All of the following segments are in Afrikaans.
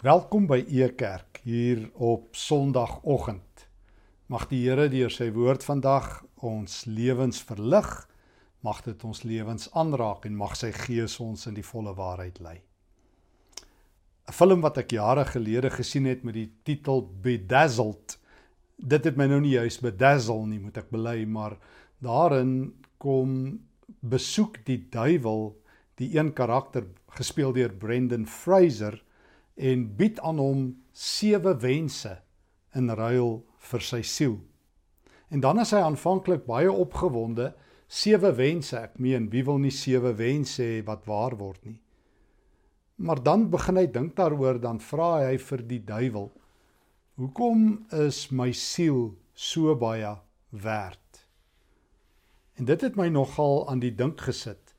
Welkom by Ekerk hier op Sondagoggend. Mag die Here deur sy woord vandag ons lewens verlig, mag dit ons lewens aanraak en mag sy gees ons in die volle waarheid lei. 'n Film wat ek jare gelede gesien het met die titel Bedazzled. Dit het my nou nie juis bedazzle nie, moet ek bely, maar daarin kom besoek die duiwel die een karakter gespeel deur Brendan Fraser en bied aan hom sewe wense in ruil vir sy siel. En dan is hy aanvanklik baie opgewonde, sewe wense, ek meen, wie wil nie sewe wense hê wat waar word nie. Maar dan begin hy dink daaroor, dan vra hy vir die duiwel: "Hoekom is my siel so baie werd?" En dit het my nogal aan die dink gesit.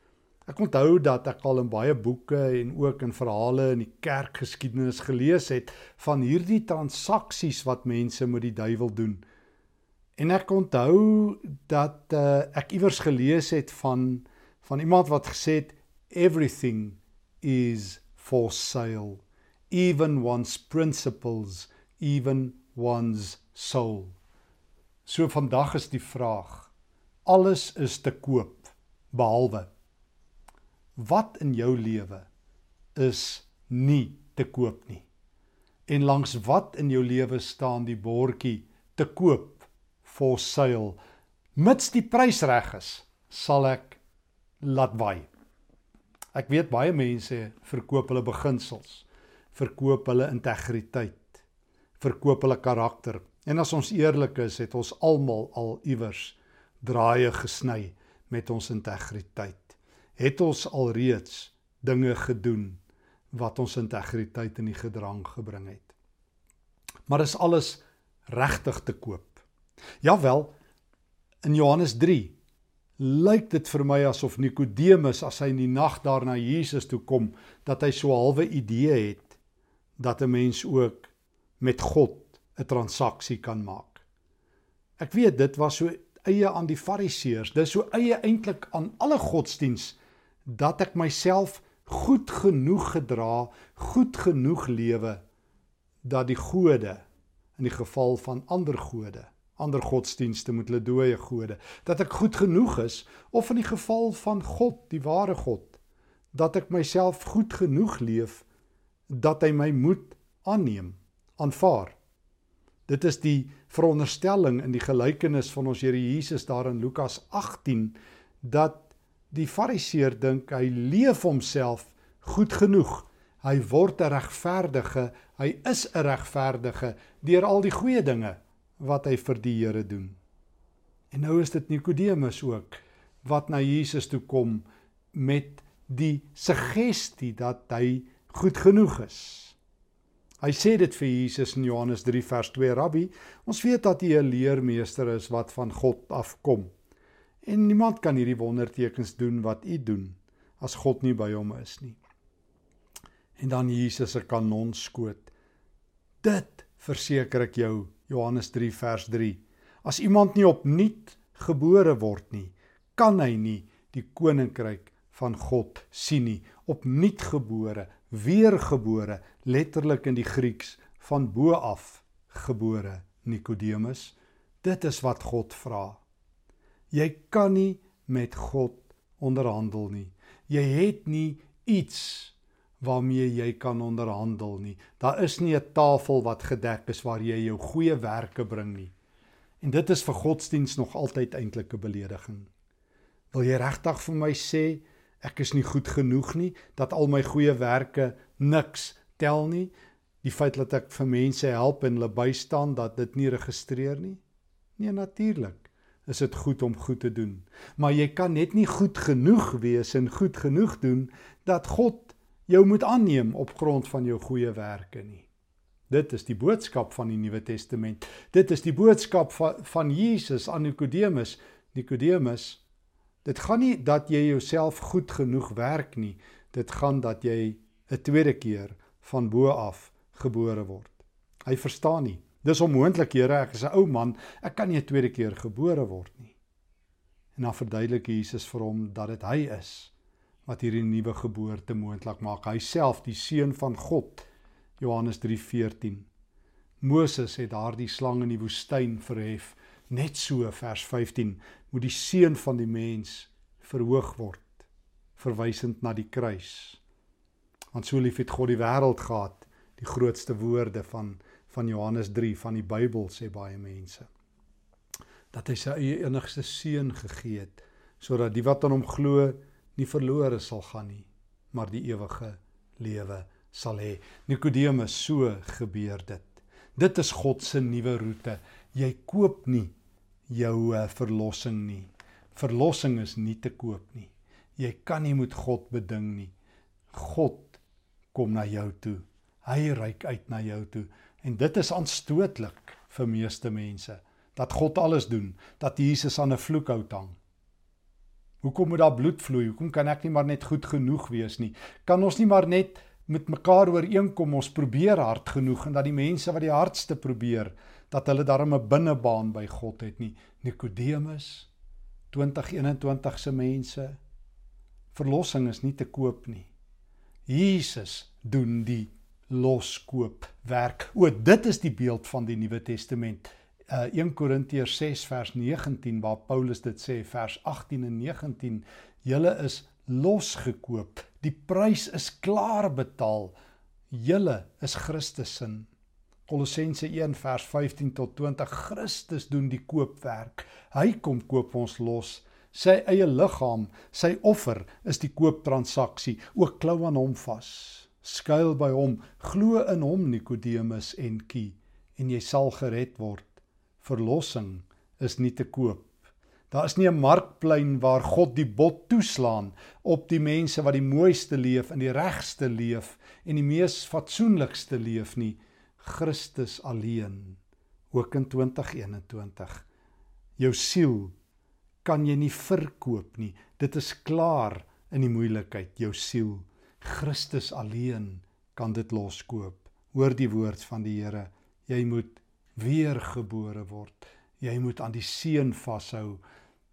Ek onthou dat ek al in baie boeke en ook in verhale in die kerkgeskiedenis gelees het van hierdie transaksies wat mense met die duiwel doen. En ek onthou dat uh, ek iewers gelees het van van iemand wat gesê het everything is for sale even one's principles even one's soul. So vandag is die vraag alles is te koop behalwe wat in jou lewe is nie te koop nie. En langs wat in jou lewe staan die bordjie te koop for sale. Mits die prys reg is, sal ek laat waai. Ek weet baie mense verkoop hulle beginsels, verkoop hulle integriteit, verkoop hulle karakter. En as ons eerlik is, het ons almal al iewers draaie gesny met ons integriteit het ons alreeds dinge gedoen wat ons integriteit in die gedrang gebring het. Maar is alles regtig te koop? Jawel, in Johannes 3 lyk dit vir my asof Nikodemus as hy in die nag daar na Jesus toe kom, dat hy so halwe idee het dat 'n mens ook met God 'n transaksie kan maak. Ek weet dit was so eie aan die Fariseërs, dis so eie eintlik aan alle godsdiens dat ek myself goed genoeg gedra, goed genoeg lewe dat die gode in die geval van ander gode, ander godsdienste moet hulle dooie gode, dat ek goed genoeg is of in die geval van God, die ware God, dat ek myself goed genoeg leef dat hy my moet aanneem, aanvaar. Dit is die veronderstelling in die gelykenis van ons Here Jesus daar in Lukas 18 dat Die Fariseer dink hy leef homself goed genoeg. Hy word 'n regverdige, hy is 'n regverdige deur al die goeie dinge wat hy vir die Here doen. En nou is dit Nikodemus ook wat na Jesus toe kom met die suggestie dat hy goed genoeg is. Hy sê dit vir Jesus in Johannes 3 vers 2: Rabbi, ons weet dat U 'n leermeester is wat van God afkom. En niemand kan hierdie wondertekens doen wat u doen as God nie by hom is nie. En dan Jesus se kanon skoot. Dit verseker ek jou Johannes 3 vers 3. As iemand nie opnuut gebore word nie, kan hy nie die koninkryk van God sien nie. Opnuut gebore, weergebore, letterlik in die Grieks van bo af gebore Nikodemus. Dit is wat God vra. Jy kan nie met God onderhandel nie. Jy het nie iets waarmee jy kan onderhandel nie. Daar is nie 'n tafel wat gedek is waar jy jou goeie werke bring nie. En dit is vir godsdiens nog altyd eintlik 'n belediging. Wil jy regtig vir my sê ek is nie goed genoeg nie, dat al my goeie werke niks tel nie? Die feit dat ek vir mense help en hulle bystaan dat dit nie registreer nie? Nee, natuurlik is dit goed om goed te doen. Maar jy kan net nie goed genoeg wees en goed genoeg doen dat God jou moet aanneem op grond van jou goeie werke nie. Dit is die boodskap van die Nuwe Testament. Dit is die boodskap van van Jesus aan Nikodemus. Nikodemus, dit gaan nie dat jy jouself goed genoeg werk nie. Dit gaan dat jy 'n tweede keer van bo af gebore word. Hy verstaan nie. Dis onmoontlik, Here, ek is 'n ou man, ek kan nie 'n tweede keer gebore word nie. En dan verduidelik Jesus vir hom dat dit hy is wat hierdie nuwe geboorte moontlik maak. Hy self, die seun van God, Johannes 3:14. Moses het daardie slang in die woestyn verhef. Net so vers 15 moet die seun van die mens verhoog word, verwysend na die kruis. Want so lief het God die wêreld gehad, die grootste woorde van van Johannes 3 van die Bybel sê baie mense dat hy sy eie enigste seun gegee het sodat die wat aan hom glo nie verlore sal gaan nie maar die ewige lewe sal hê. Nikodemus so gebeur dit. Dit is God se nuwe roete. Jy koop nie jou eh, verlossing nie. Verlossing is nie te koop nie. Jy kan nie met God beding nie. God kom na jou toe. Hy reik uit na jou toe en dit is aanstootlik vir meeste mense dat God alles doen, dat Jesus aan 'n vloekhout hang. Hoekom moet daar bloed vloei? Hoekom kan ek nie maar net goed genoeg wees nie? Kan ons nie maar net met mekaar ooreenkom ons probeer hard genoeg en dat die mense wat die hardste probeer dat hulle daarmee 'n binnebaan by God het nie. Nikodemus 2021 se mense verlossing is nie te koop nie. Jesus doen die loskoop werk. O, dit is die beeld van die Nuwe Testament. Uh, 1 Korintiërs 6 vers 19 waar Paulus dit sê vers 18 en 19 julle is losgekoop. Die prys is klaar betaal. Julle is Christus se Kolossense 1 vers 15 tot 20 Christus doen die koopwerk. Hy kom koop ons los. Sy eie liggaam sy offer is die kooptransaksie. Ook klou aan hom vas skuil by hom glo in hom Nikodemus en kie en jy sal gered word verlossing is nie te koop. Daar is nie 'n markplein waar God die bot toeslaan op die mense wat die mooiste leef en die regste leef en die mees fatsoenlikste leef nie. Christus alleen. Ook in 2021. Jou siel kan jy nie verkoop nie. Dit is klaar in die moeilikheid, jou siel. Christus alleen kan dit loskoop. Hoor die woord van die Here. Jy moet weergebore word. Jy moet aan die seun vashou.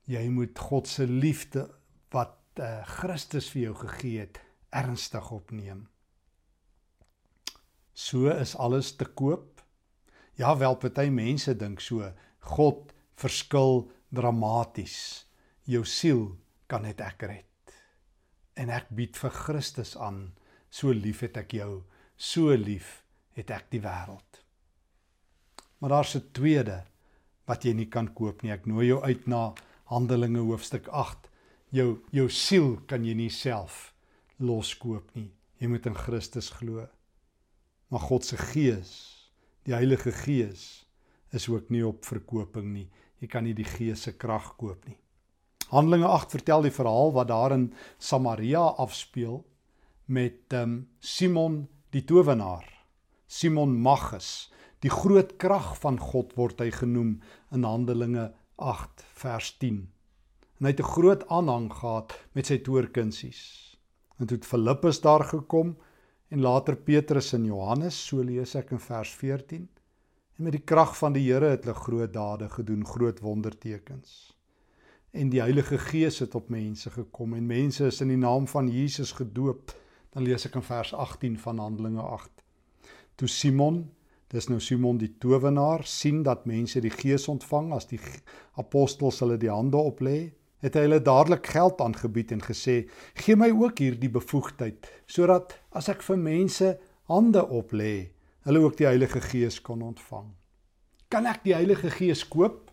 Jy moet God se liefde wat uh, Christus vir jou gegee het ernstig opneem. So is alles te koop. Ja, wel party mense dink so. God verskil dramaties. Jou siel kan net ek red. En ek bied vir Christus aan. So lief het ek jou. So lief het ek die wêreld. Maar daar's 'n tweede wat jy nie kan koop nie. Ek nooi jou uit na Handelinge hoofstuk 8. Jou jou siel kan jy nie self loskoop nie. Jy moet in Christus glo. Maar God se Gees, die Heilige Gees, is ook nie op verkoping nie. Jy kan nie die Gees se krag koop nie. Handelinge 8 vertel die verhaal wat daar in Samaria afspeel met um, Simon die towenaar. Simon Magus Die groot krag van God word hy genoem in Handelinge 8 vers 10. En hy het 'n groot aanhang gehad met sy toorkunsies. En toe het Filippus daar gekom en later Petrus en Johannes, so lees ek in vers 14. En met die krag van die Here het hulle groot dade gedoen, groot wondertekens. En die Heilige Gees het op mense gekom en mense is in die naam van Jesus gedoop. Dan lees ek in vers 18 van Handelinge 8. Toe Simon Dis nou Simon die towenaar sien dat mense die Gees ontvang as die apostels hulle die hande oplê, het hy hulle dadelik geld aangebied en gesê: "Gee my ook hierdie bevoegdheid sodat as ek vir mense hande oplê, hulle ook die Heilige Gees kon ontvang." Kan ek die Heilige Gees koop?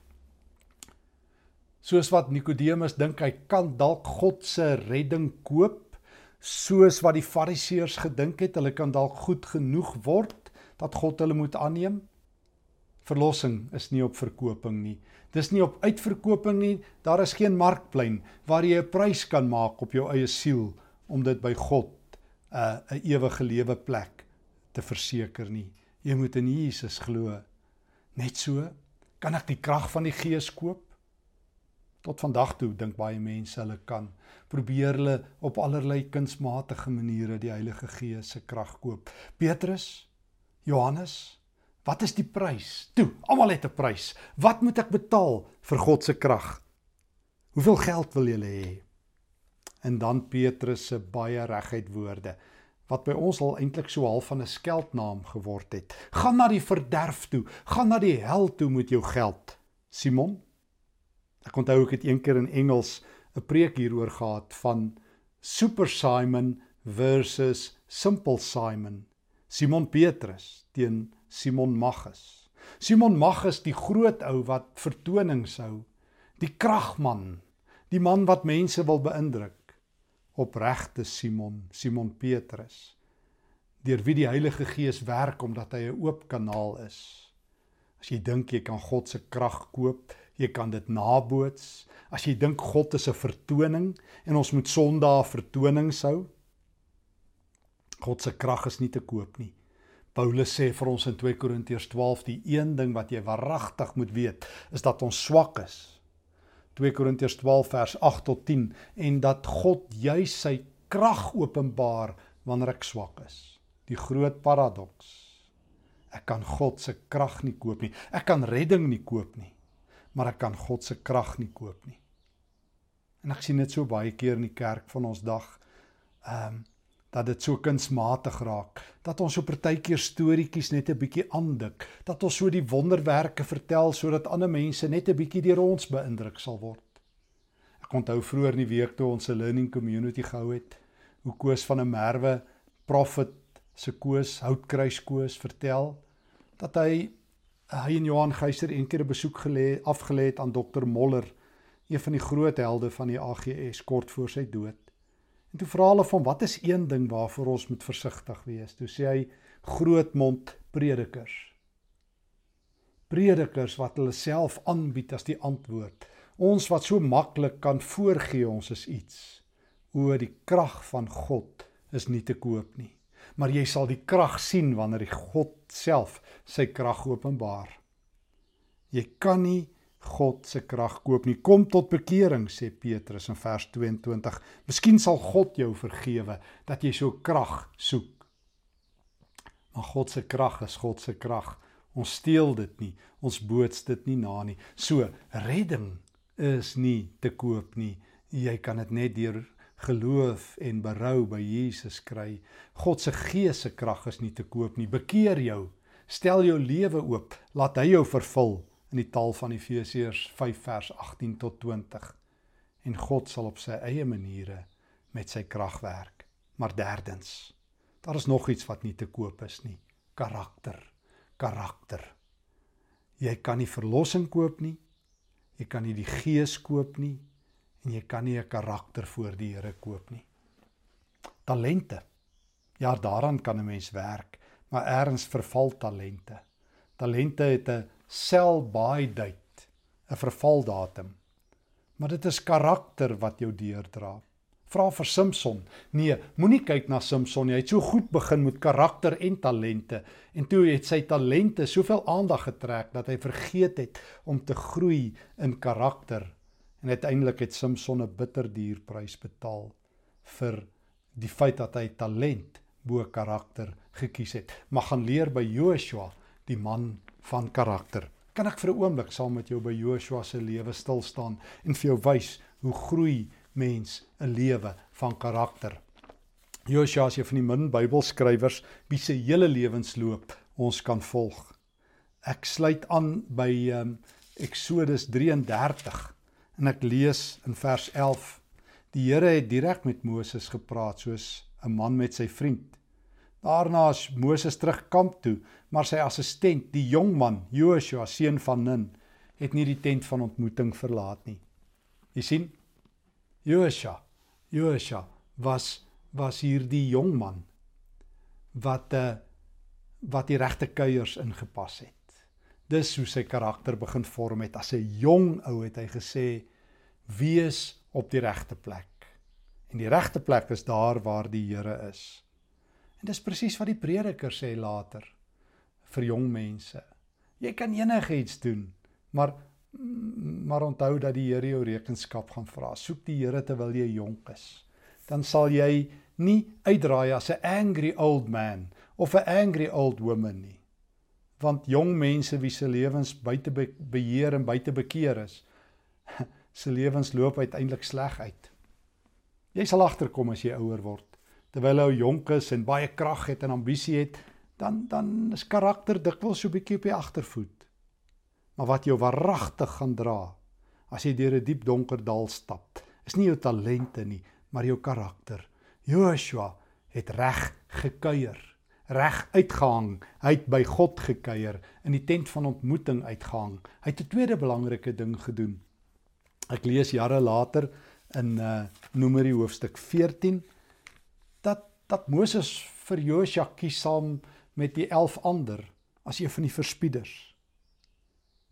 Soos wat Nikodemus dink hy kan dalk God se redding koop, soos wat die Fariseërs gedink het, hulle kan dalk goed genoeg word dat God hulle moet aanneem. Verlossing is nie op verkoping nie. Dis nie op uitverkoping nie. Daar is geen markplein waar jy 'n prys kan maak op jou eie siel om dit by God 'n uh, 'n ewige lewe plek te verseker nie. Jy moet in Jesus glo. Net so kan ek die krag van die Gees koop. Tot vandag toe dink baie mense hulle kan probeer hulle op allerlei kunsmatige maniere die Heilige Gees se krag koop. Petrus Johannes, wat is die prys? Toe, almal het 'n prys. Wat moet ek betaal vir God se krag? Hoeveel geld wil julle hê? En dan Petrus se baie reguit woorde. wat by ons al eintlik so half van 'n skeldnaam geword het. Gaan na die verderf toe, gaan na die hel toe met jou geld. Simon. Ek onthou ek het eendag in Engels 'n preek hieroor gehad van Super Simon versus Simple Simon. Simon Petrus teen Simon Magus. Simon Magus, die groot ou wat vertonings hou, die kragman, die man wat mense wil beïndruk opregte Simon, Simon Petrus, deur wie die Heilige Gees werk omdat hy 'n oop kanaal is. As jy dink jy kan God se krag koop, jy kan dit naboots. As jy dink God is 'n vertoning en ons moet Sondag vertonings hou, God se krag is nie te koop nie. Paulus sê vir ons in 2 Korintiërs 12 die een ding wat jy waaragtig moet weet is dat ons swak is 2 Korintiërs 12 vers 8 tot 10 en dat God juis sy krag openbaar wanneer ek swak is. Die groot paradoks. Ek kan God se krag nie koop nie. Ek kan redding nie koop nie. Maar ek kan God se krag nie koop nie. En ek sien dit so baie keer in die kerk van ons dag. Ehm um, dat dit so kunsmatig raak dat ons so partykeer storieetjies net 'n bietjie aandik dat ons so die wonderwerke vertel sodat ander mense net 'n bietjie deur ons beïndruk sal word ek onthou vroeër in die week toe ons 'n learning community gehou het hoe Koos van 'n Merwe prophet se Koos houtkruis Koos vertel dat hy hy en Johan Geyser eendag 'n besoek gelê afgelê het aan dokter Moller een van die groot helde van die AGS kort voor sy dood En toe vra hulle van wat is een ding waarvoor ons moet versigtig wees? Toe sê hy grootmond predikers. Predikers wat hulle self aanbied as die antwoord. Ons wat so maklik kan voorgee ons is iets. O die krag van God is nie te koop nie. Maar jy sal die krag sien wanneer die God self sy krag openbaar. Jy kan nie God se krag koop nie. Kom tot bekering sê Petrus in vers 22. Miskien sal God jou vergewe dat jy so krag soek. Maar God se krag is God se krag. Ons steel dit nie. Ons boots dit nie na nie. So redding is nie te koop nie. Jy kan dit net deur geloof en berou by Jesus kry. God se gees se krag is nie te koop nie. Bekeer jou. Stel jou lewe oop. Laat hy jou vervul in die taal van Efesiërs 5 vers 18 tot 20. En God sal op sy eie maniere met sy krag werk. Maar derdens, daar is nog iets wat nie te koop is nie. Karakter. Karakter. Jy kan nie verlossing koop nie. Jy kan nie die gees koop nie en jy kan nie 'n karakter voor die Here koop nie. Talente. Ja, daaraan kan 'n mens werk, maar eers verval talente. Talente het 'n sell by date, 'n vervaldatum. Maar dit is karakter wat jou deurdra. Vra vir Samson. Nee, moenie kyk na Samson nie. Hy het so goed begin met karakter en talente en toe het sy talente soveel aandag getrek dat hy vergeet het om te groei in karakter. En uiteindelik het Samson 'n bitterduur prys betaal vir die feit dat hy talent bo karakter gekies het. Maar gaan leer by Joshua, die man van karakter. Kan ek vir 'n oomblik saam met jou by Joshua se lewe stil staan en vir jou wys hoe groei mens 'n lewe van karakter. Joshua is een van die min Bybelskrywers wie se hele lewensloop ons kan volg. Ek sluit aan by um, Eksodus 33 en ek lees in vers 11. Die Here het direk met Moses gepraat soos 'n man met sy vriend. Daarna is Moses terug kamp toe, maar sy assistent, die jong man, Joshua seun van Nun, het nie die tent van ontmoeting verlaat nie. Jy sien? Joshua, Joshua was was hier die jong man wat uh wat die regte kuiers ingepas het. Dis hoe sy karakter begin vorm het. As 'n jong ou het hy gesê: "Wees op die regte plek." En die regte plek is daar waar die Here is. En dis presies wat die prediker sê later vir jong mense. Jy kan enigiets doen, maar maar onthou dat die Here jou rekenskap gaan vra. Soek die Here terwyl jy jonk is. Dan sal jy nie uitdraai as 'n angry old man of 'n angry old woman nie. Want jong mense wie se lewens buite beheer en buite bekeer is, se lewens loop uiteindelik sleg uit. Jy sal agterkom as jy ouer word terwyl hy jonk is en baie krag het en ambisie het, dan dan is karakter dikwels so 'n bietjie op die agtervoet. Maar wat jou waaragtig gaan dra as jy deur 'n die diep donker dal stap, is nie jou talente nie, maar jou karakter. Joshua het reg gekuier reg uitgehang. Hy het by God gekuier in die tent van ontmoeting uitgehang. Hy het 'n tweede belangrike ding gedoen. Ek lees jare later in uh Numeri hoofstuk 14 dat dat Moses vir Josua kies saam met die 11 ander as een van die verspieders.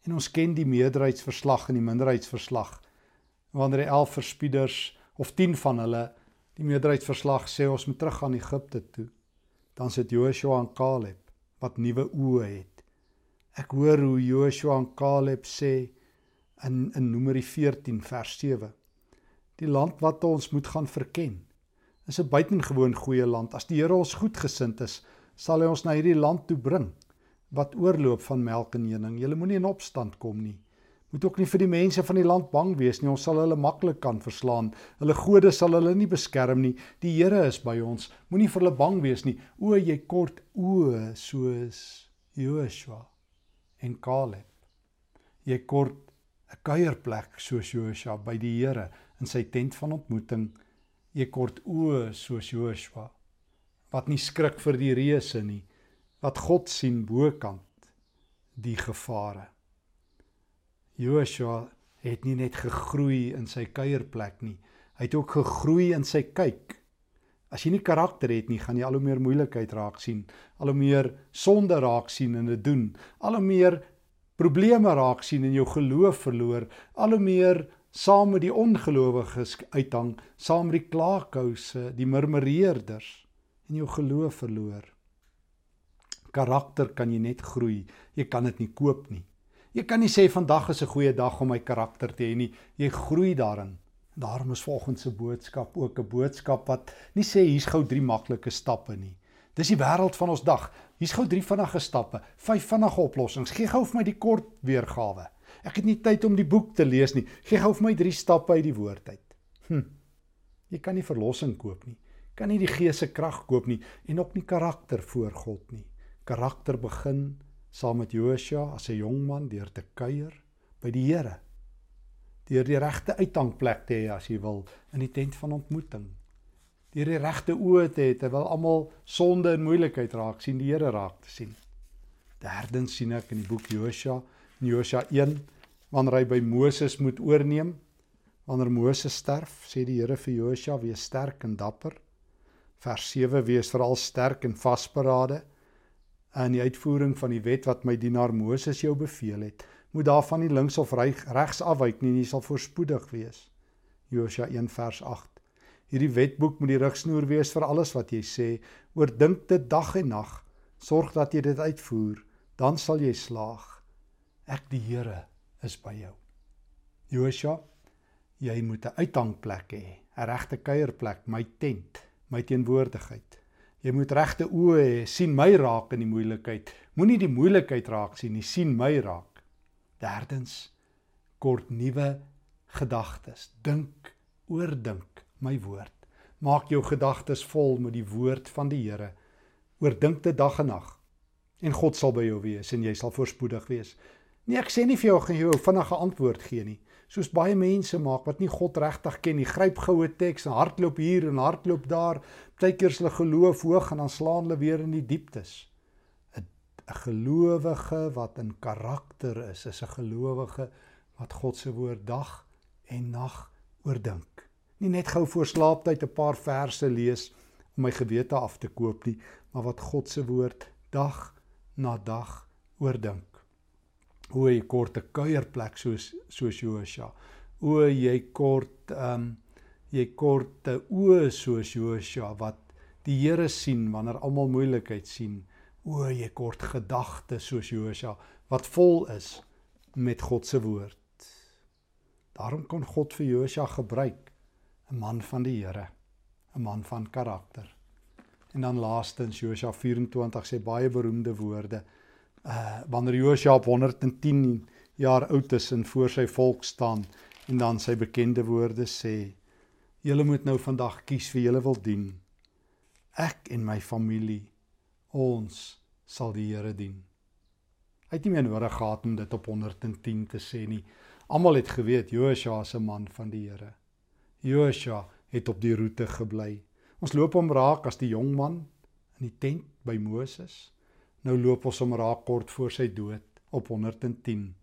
En ons ken die meerderheidsverslag en die minderheidsverslag. Wanneer die 11 verspieders of 10 van hulle die meerderheidsverslag sê ons moet terug aan Egipte toe dan sit Joshua en Caleb wat nuwe oë het. Ek hoor hoe Joshua en Caleb sê in in Numeri 14 vers 7. Die land wat ons moet gaan verken is 'n buitengewoon goeie land. As die Here ons goedgesind is, sal hy ons na hierdie land toe bring wat oorloop van melk en honing. Julle moenie in opstand kom nie moet ook nie vir die mense van die land bang wees nie. Ons sal hulle maklik kan verslaan. Hulle gode sal hulle nie beskerm nie. Die Here is by ons. Moenie vir hulle bang wees nie. O, jy kort o soos Joshua en Caleb. Jy kort 'n kuierplek soos Joshua by die Here in sy tent van ontmoeting. Jy kort o soos Joshua wat nie skrik vir die reëse nie. Wat God sien bokant die gevare. Joshua het nie net gegroei in sy kuierplek nie. Hy het ook gegroei in sy kyk. As jy nie karakter het nie, gaan jy al hoe meer moeilikheid raak sien, al hoe meer sonde raak sien in dit doen, al hoe meer probleme raak sien en jou geloof verloor, al hoe meer saam met die ongelowiges uithang, saam met die klaarkouse, die murmureerders en jou geloof verloor. Karakter kan jy net groei. Jy kan dit nie koop nie. Jy kan nie sê vandag is 'n goeie dag om my karakter te hê nie. Jy groei daarin. Daarom is volgens se boodskap ook 'n boodskap wat nie sê hier's gou drie maklike stappe nie. Dis die wêreld van ons dag. Hier's gou drie vinnige stappe, vyf vinnige oplossings. Gee gou vir my die kort weergawe. Ek het nie tyd om die boek te lees nie. Gee gou vir my drie stappe uit die woord uit. Hm. Jy kan nie verlossing koop nie. Kan nie die gees se krag koop nie en ook nie karakter voor God nie. Karakter begin saam met Joshua as 'n jong man deur te kuier by die Here. Deur die regte uithangplek te hê as jy wil in die tent van ontmoeting. Deur die regte oë te hê terwyl almal sonde en moeilikheid raak sien die Here raak te sien. Derdens sien ek in die boek Joshua, in Joshua 1, wanneer hy by Moses moet oorneem, wanneer Moses sterf, sê die Here vir Joshua: "Wees sterk en dapper." Vers 7: "Wees veral sterk en vasberade." In die uitvoering van die wet wat my dienaar Moses jou beveel het, moet daarvan nie links of regs afwyk nie, jy sal voorspoedig wees. Josua 1 vers 8. Hierdie wetboek moet die rigsnoer wees vir alles wat jy sê. Oordink dit dag en nag. Sorg dat jy dit uitvoer, dan sal jy slaag. Ek die Here is by jou. Josua, jy moet 'n uithangplek hê, 'n regte kuierplek, my tent, my teenwoordigheid. Jy moet regte oë hê, sien my raak in die moeilikheid. Moenie die moeilikheid raak sien nie, sien my raak. Derdens, kort nuwe gedagtes. Dink, oordink my woord. Maak jou gedagtes vol met die woord van die Here. Oordink dit dag en nag. En God sal by jou wees en jy sal voorspoedig wees. Nee, ek sê nie vir jou gaan jy 'n vinnige antwoord gee nie. Soos baie mense maak wat nie God regtig ken nie. Gryp goue teks en hardloop hier en hardloop daar. Partykeer is hulle geloof hoog en dan slaan hulle weer in die dieptes. 'n 'n gelowige wat in karakter is, is 'n gelowige wat God se woord dag en nag oordink. Nie net gou voor slaaptyd 'n paar verse lees om my gewete af te koop nie, maar wat God se woord dag na dag oordink o jy kort 'n kuierplek soos soos Josua. O jy kort ehm um, jy kort 'n oë soos Josua wat die Here sien wanneer almal moeilikheid sien. O jy kort gedagtes soos Josua wat vol is met God se woord. Daarom kon God vir Josua gebruik, 'n man van die Here, 'n man van karakter. En dan laastens Josua 24 sê baie beroemde woorde uh wanneer Josua op 110 jaar oud is en voor sy volk staan en dan sy bekende woorde sê: "Julle moet nou vandag kies wie julle wil dien. Ek en my familie, ons sal die Here dien. Hy het nie meer nodig gehad om dit op 110 te sê nie. Almal het geweet Joshua is 'n man van die Here. Joshua het op die roete gebly. Ons loop hom raak as die jong man in die tent by Moses. Nou loop ons hom raak kort voor sy dood op 110.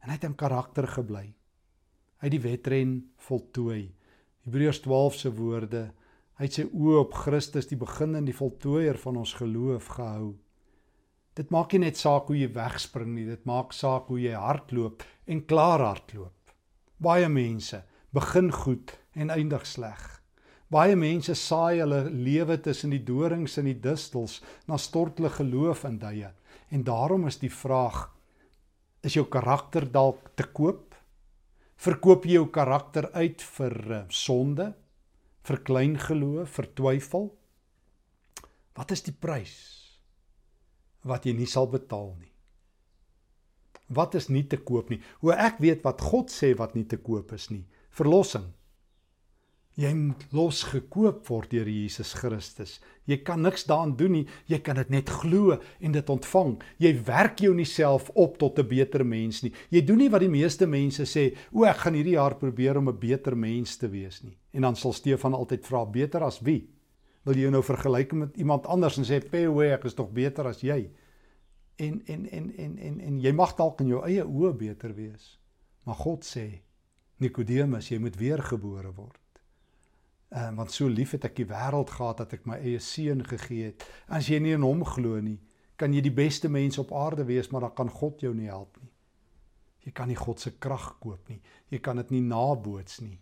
En hy het in karakter gebly. Hy het die wedren voltooi. Hebreërs 12 se woorde Hy het sy oë op Christus, die begin en die voltooier van ons geloof gehou. Dit maak nie net saak hoe jy wegspring nie, dit maak saak hoe jy hardloop en klaar hardloop. Baie mense begin goed en eindig sleg. Baie mense saai hulle lewe tussen die dorings en die distels, dan stort hulle geloof in duie. En daarom is die vraag: is jou karakter dalk te koop? Verkoop jy jou karakter uit vir uh, sonde? vir klein geloof, vir twyfel? Wat is die prys wat jy nie sal betaal nie? Wat is nie te koop nie? Hoe ek weet wat God sê wat nie te koop is nie? Verlossing. Jy moet losgekoop word deur Jesus Christus. Jy kan niks daaraan doen nie. Jy kan dit net glo en dit ontvang. Jy werk jou nie self op tot 'n beter mens nie. Jy doen nie wat die meeste mense sê, "O, ek gaan hierdie jaar probeer om 'n beter mens te wees nie." En dan sal Stefan altyd vra, "Beter as wie?" Wil jy nou vergelyk met iemand anders en sê, "Pe, ek is tog beter as jy." En en en en en en jy mag dalk in jou eie oë beter wees. Maar God sê, Nikodemus, jy moet weergebore word. Ehm uh, want so lief het ek die wêreld gehad dat ek my eie seun gegee het. As jy nie in hom glo nie, kan jy die beste mens op aarde wees, maar dan kan God jou nie help nie. Jy kan nie God se krag koop nie. Jy kan dit nie naboots nie.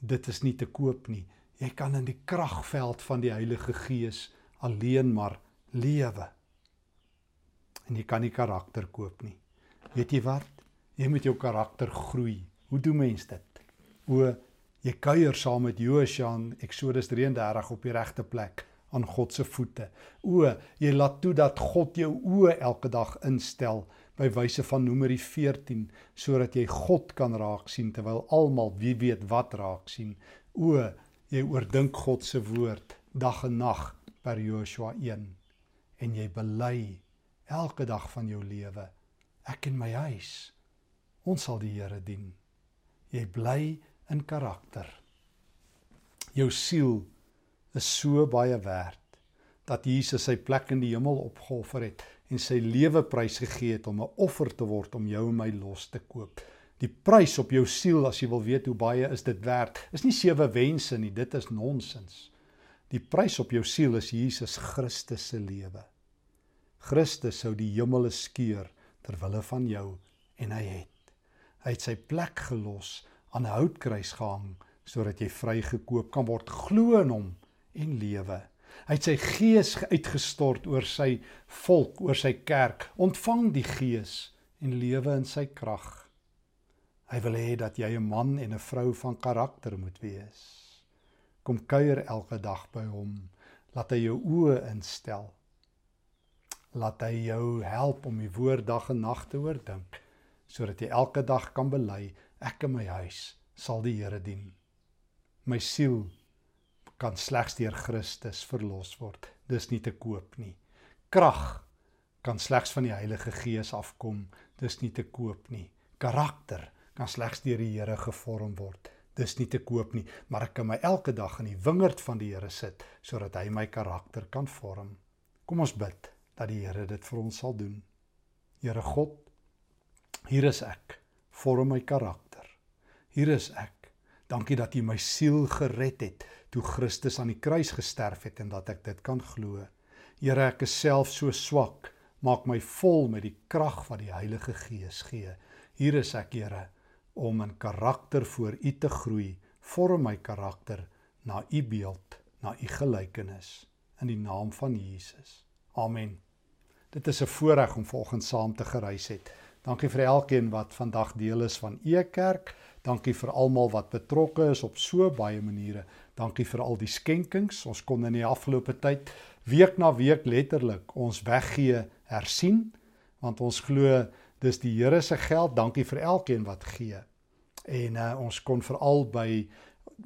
Dit is nie te koop nie. Jy kan in die kragveld van die Heilige Gees alleen maar lewe. En jy kan nie karakter koop nie. Weet jy wat? Jy moet jou karakter groei. Hoe doen mens dit? O Jy kuier saam met Josua in Eksodus 33 op die regte plek aan God se voete. O, jy laat toe dat God jou oë elke dag instel by wyse van Numeri 14 sodat jy God kan raak sien terwyl almal wie weet wat raak sien. O, jy oordink God se woord dag en nag per Joshua 1 en jy bely elke dag van jou lewe ek en my huis ons sal die Here dien. Jy bly in karakter. Jou siel is so baie werd dat Jesus sy plek in die hemel opgeoffer het en sy lewe prys gegee het om 'n offer te word om jou en my los te koop. Die prys op jou siel as jy wil weet hoe baie is dit werd, is nie sewe wense nie, dit is nonsens. Die prys op jou siel is Jesus Christus se lewe. Christus sou die hemele skeur ter wille van jou en hy het. Hy het sy plek gelos aan 'n houtkruis gehang sodat jy vrygekoop kan word glo in hom en lewe. Hy het sy gees uitgestort oor sy volk, oor sy kerk. Ontvang die gees en lewe in sy krag. Hy wil hê dat jy 'n man en 'n vrou van karakter moet wees. Kom kuier elke dag by hom. Laat hy jou oë instel. Laat hy jou help om die woord dag en nag te oordink sodat jy elke dag kan bely ek en my huis sal die Here dien. My siel kan slegs deur Christus verlos word. Dis nie te koop nie. Krag kan slegs van die Heilige Gees afkom. Dis nie te koop nie. Karakter kan slegs deur die Here gevorm word. Dis nie te koop nie, maar ek kan my elke dag in die wingerd van die Here sit sodat hy my karakter kan vorm. Kom ons bid dat die Here dit vir ons sal doen. Here God, hier is ek. Vorm my karakter. Hier is ek. Dankie dat U my siel gered het toe Christus aan die kruis gesterf het en dat ek dit kan glo. Here, ek is self so swak. Maak my vol met die krag wat die Heilige Gees gee. Hier is ek, Here, om in karakter voor U te groei. Vorm my karakter na U beeld, na U gelykenis in die naam van Jesus. Amen. Dit is 'n voorreg om volgens saam te gereis het. Dankie vir elkeen wat vandag deel is van E Kerk. Dankie vir almal wat betrokke is op so baie maniere. Dankie vir al die skenkings. Ons kon in die afgelope tyd week na week letterlik ons weggee hersien want ons glo dis die Here se geld. Dankie vir elkeen wat gee. En uh, ons kon veral by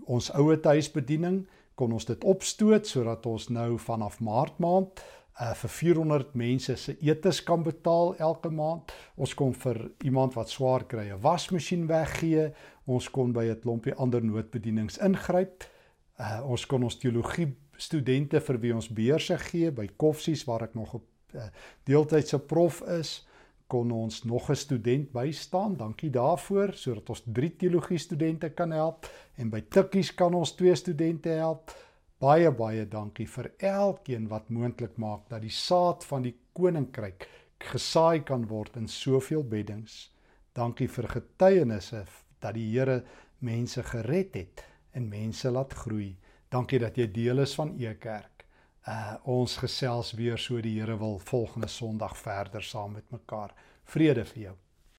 ons ouer huisbediening kon ons dit opstoot sodat ons nou vanaf Maart maand uh vir 400 mense se etes kan betaal elke maand. Ons kon vir iemand wat swaar kry 'n wasmasjien weggee. Ons kon by 'n klompie ander noodbedienings ingryp. Uh ons kon ons teologie studente vir wie ons beurse gee by Koffsies waar ek nog op uh, deeltydse prof is kon ons nog 'n student bystaan. Dankie daarvoor sodat ons 3 teologie studente kan help en by Tikkies kan ons 2 studente help. Baie baie dankie vir elkeen wat moontlik maak dat die saad van die koninkryk gesaai kan word in soveel beddings. Dankie vir getuienisse dat die Here mense gered het en mense laat groei. Dankie dat jy deel is van e kerk. Uh ons gesels weer so die Here wil volgende Sondag verder saam met mekaar. Vrede vir jou.